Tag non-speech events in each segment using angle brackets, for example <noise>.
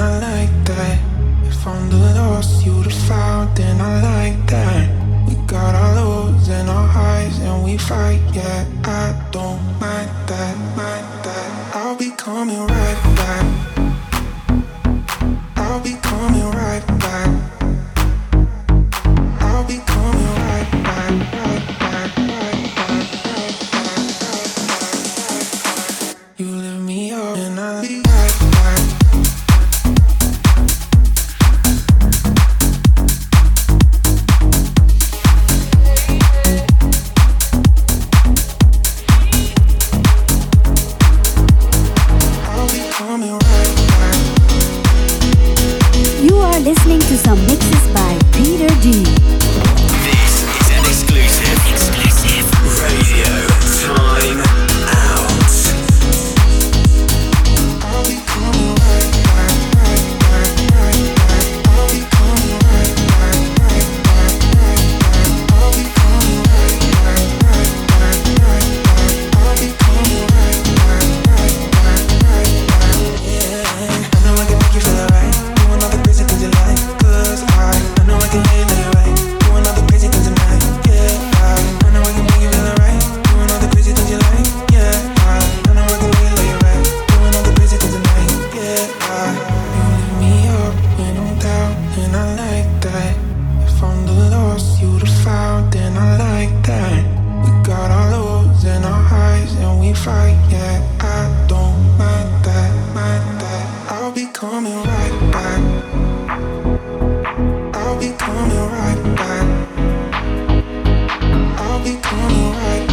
I like that. If I'm the lost, you the found, and I like that. We got our lows and our highs, and we fight, yeah. I don't mind that, mind that. I'll be coming right. right back. I'll be coming right back.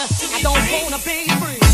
I don't wanna be free.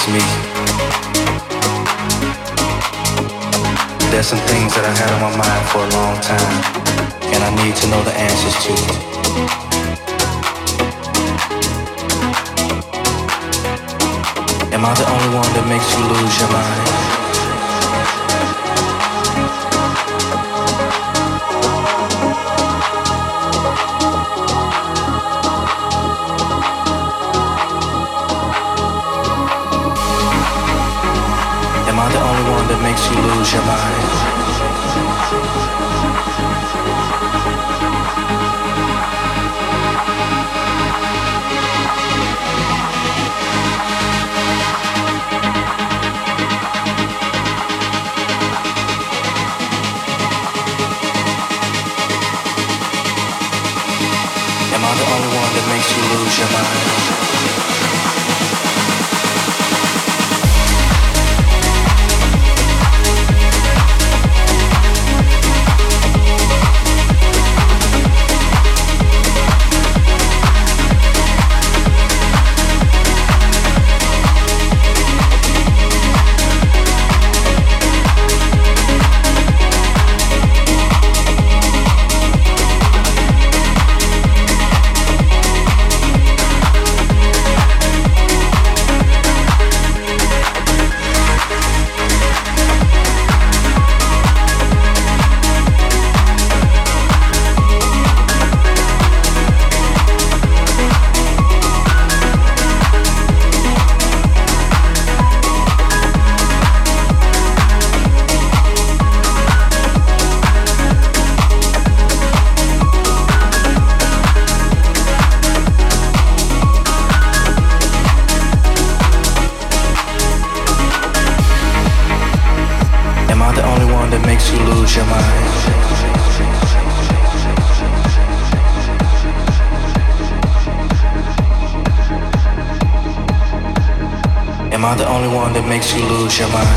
It's me. There's some things that I had on my mind for a long time, and I need to know the answers to. Am I the only one that makes you lose your mind? Makes you lose your mind. Yeah.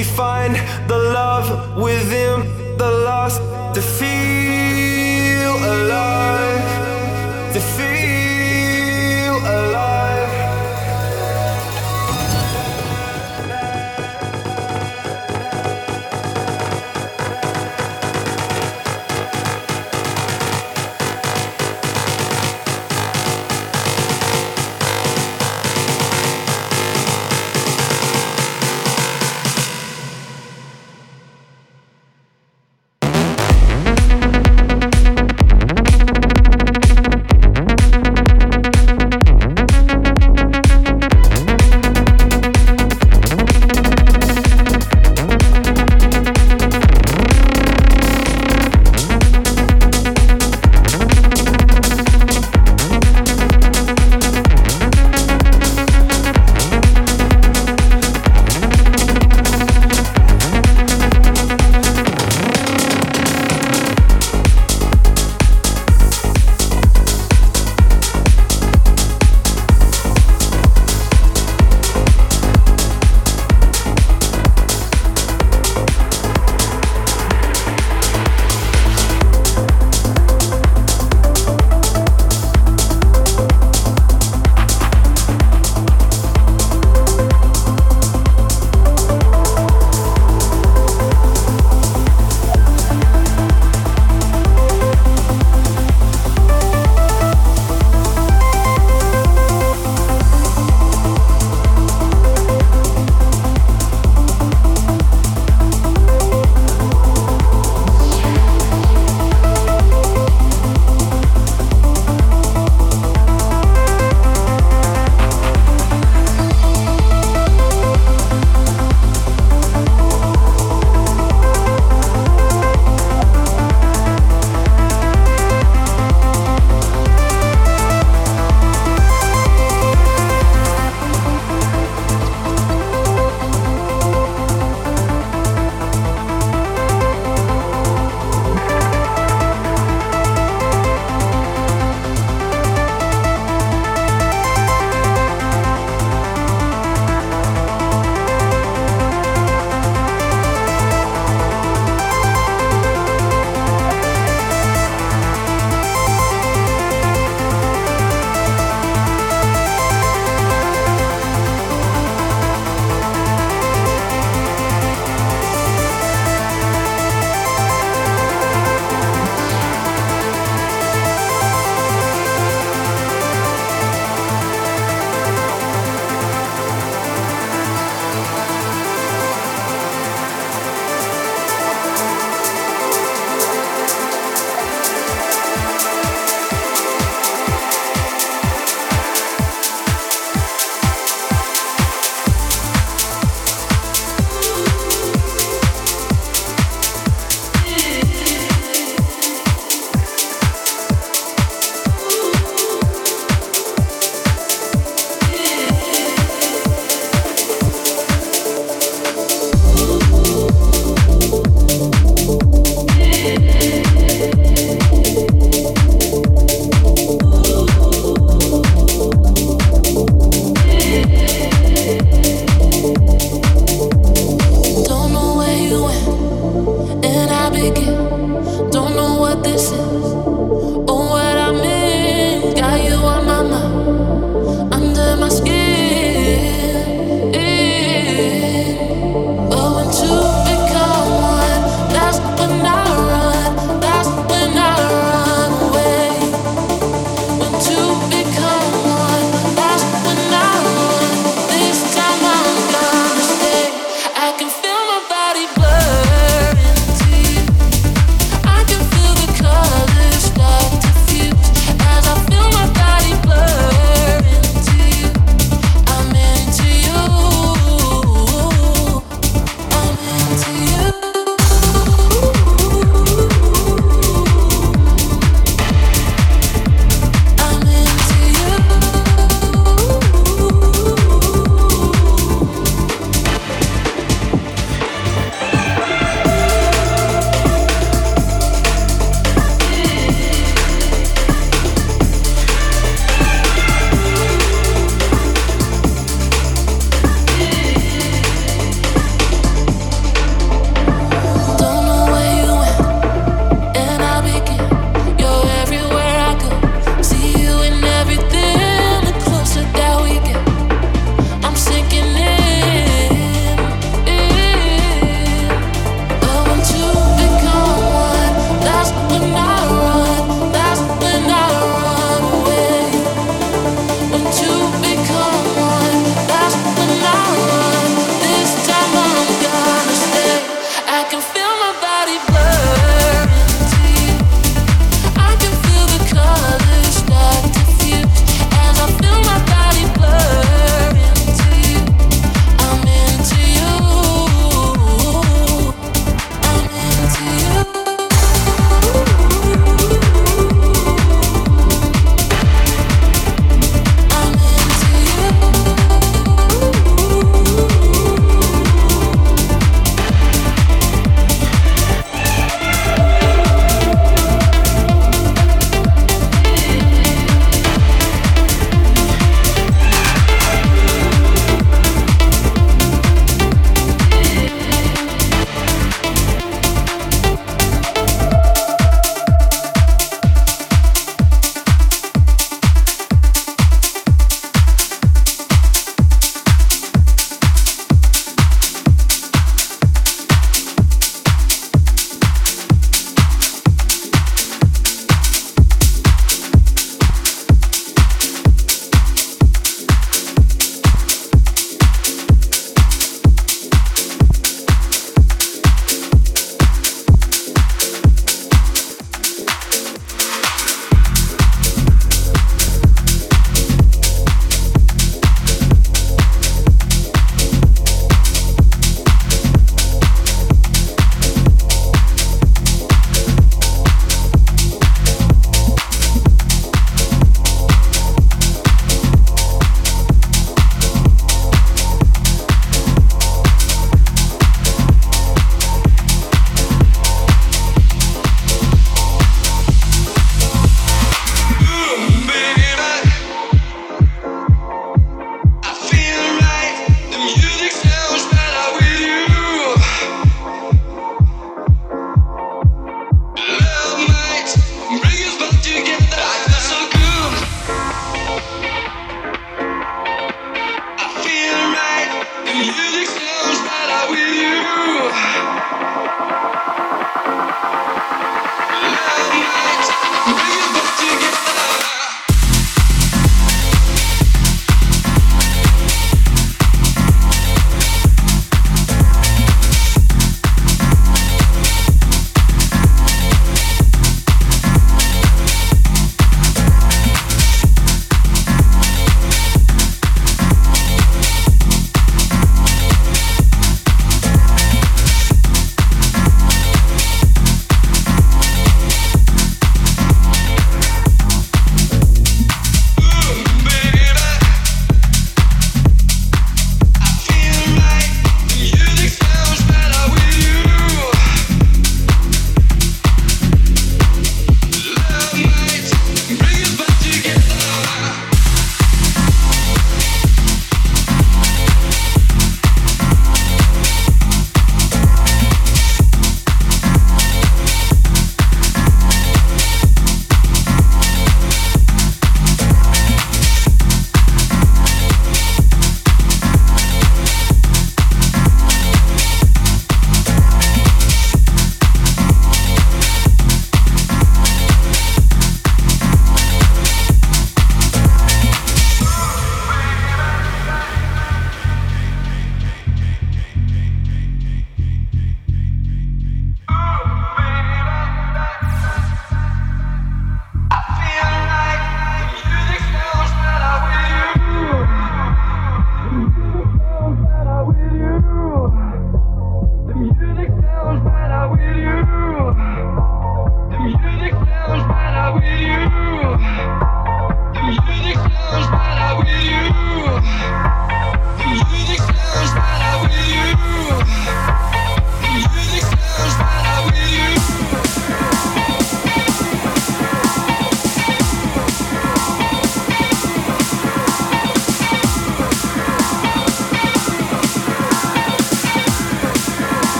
We find the love within the lost defeat.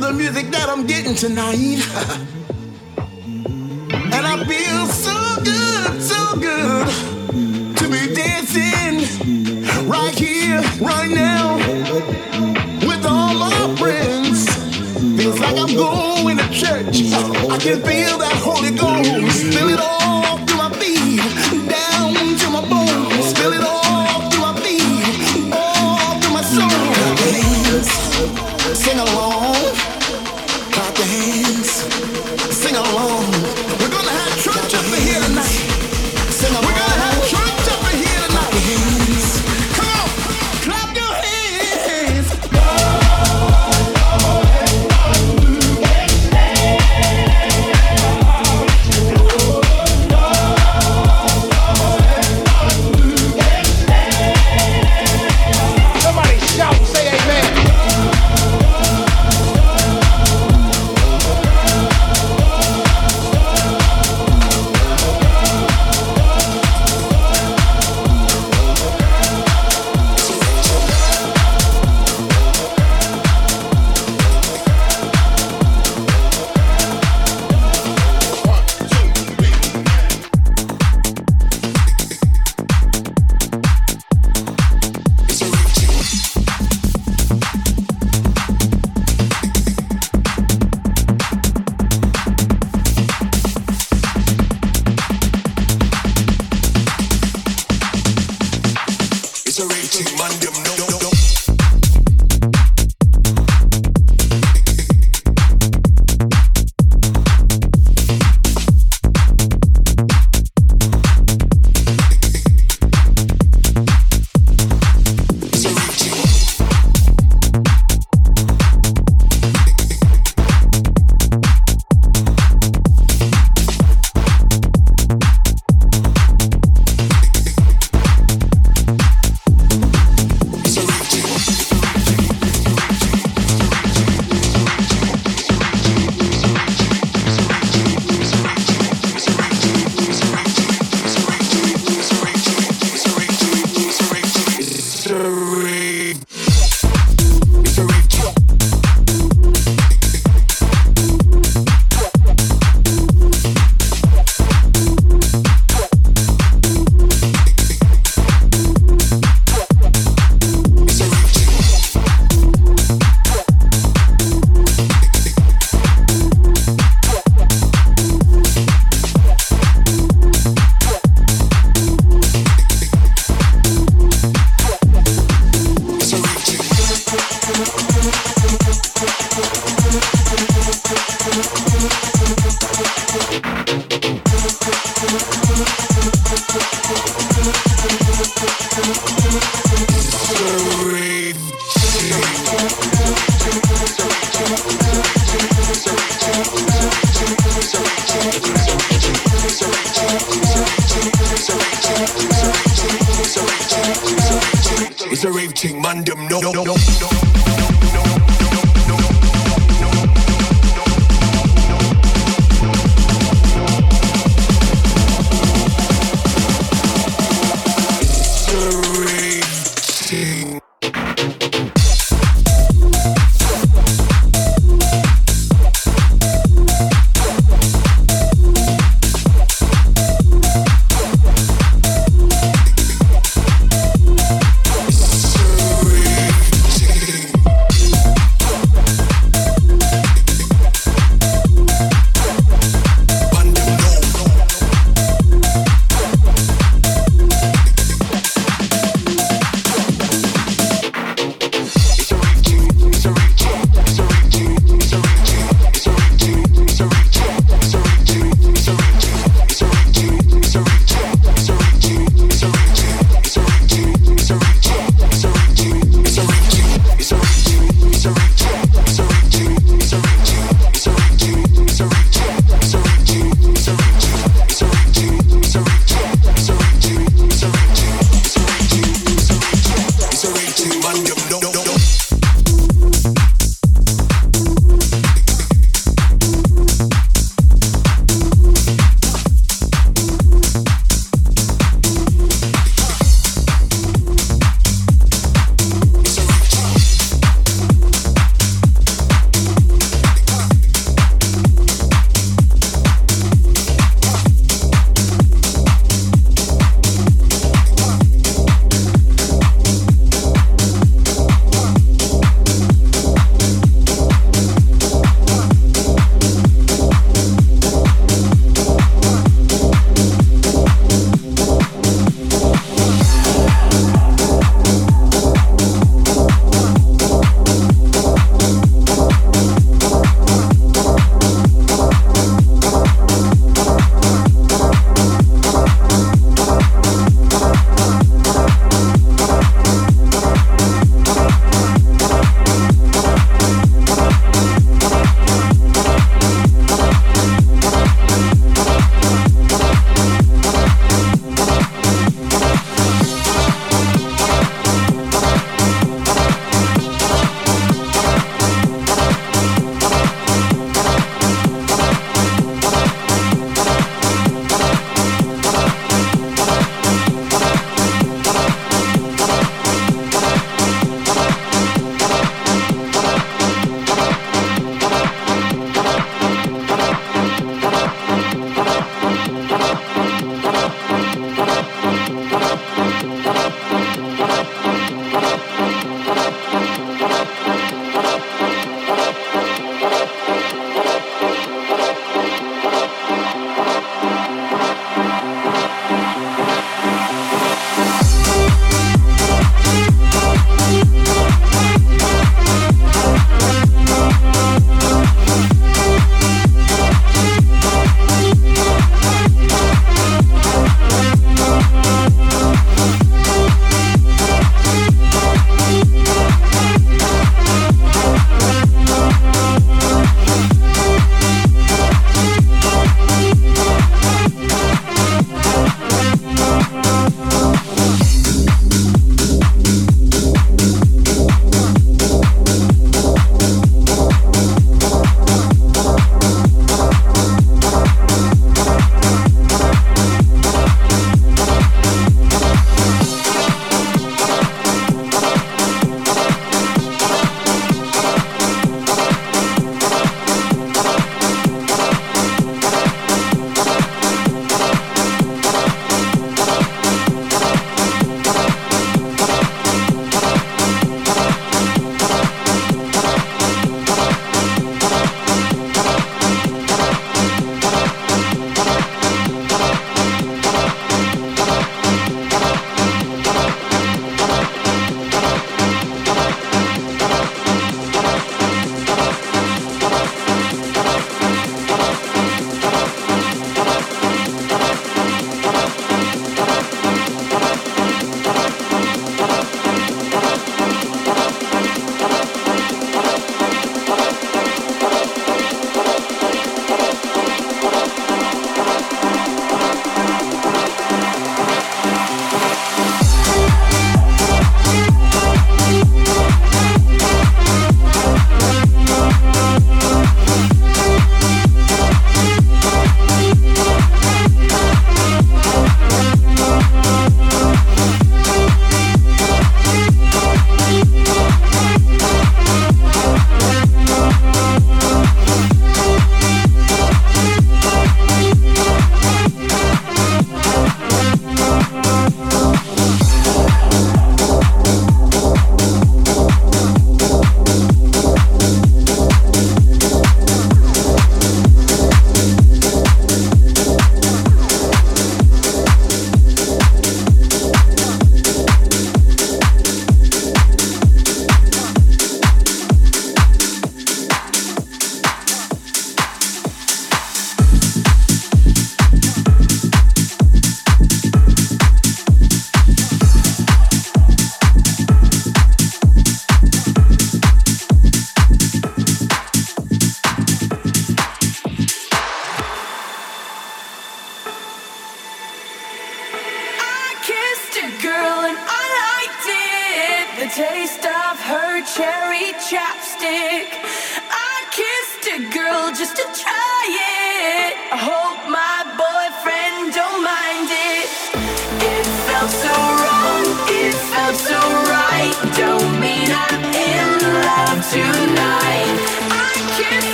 the music that I'm getting tonight. <laughs> and I feel so good, so good to be dancing right here, right now with all my friends. Feels like I'm going to church. I can feel see.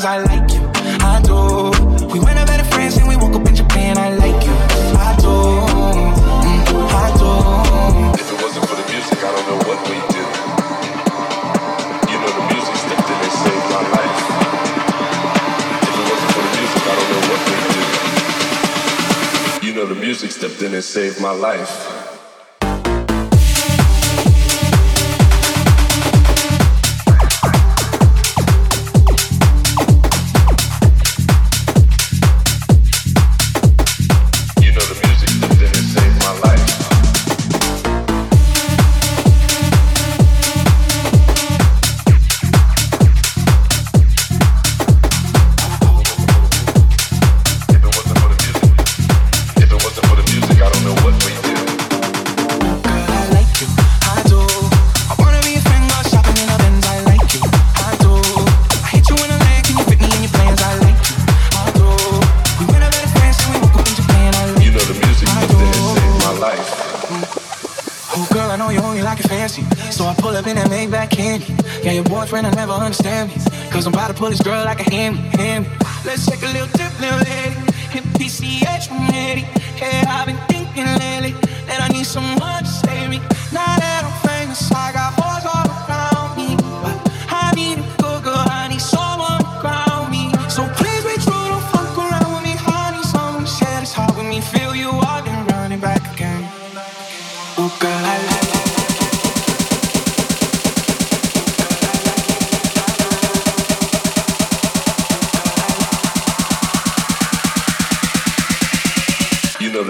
Plans? I like you, I do. We went out better friends and we woke up in Japan. I like you, I do, mm, I do. If it wasn't for the music, I don't know what we'd do. You know the music stepped in and saved my life. If it wasn't for the music, I don't know what do. You know the music stepped in and saved my life.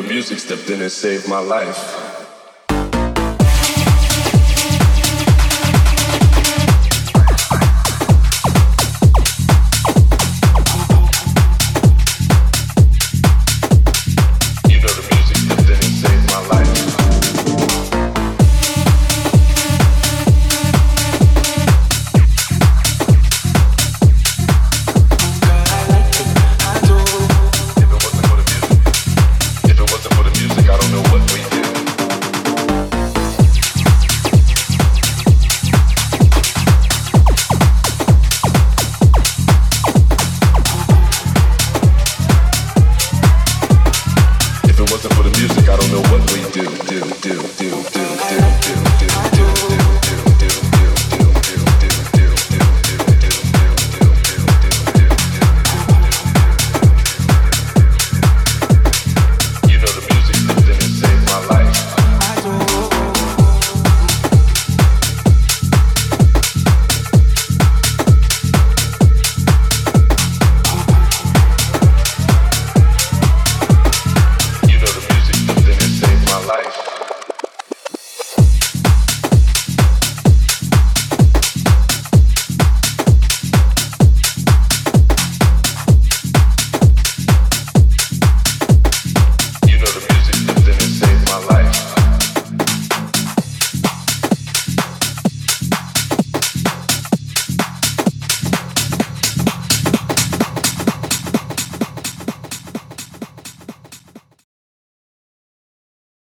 Music stepped in and saved my life.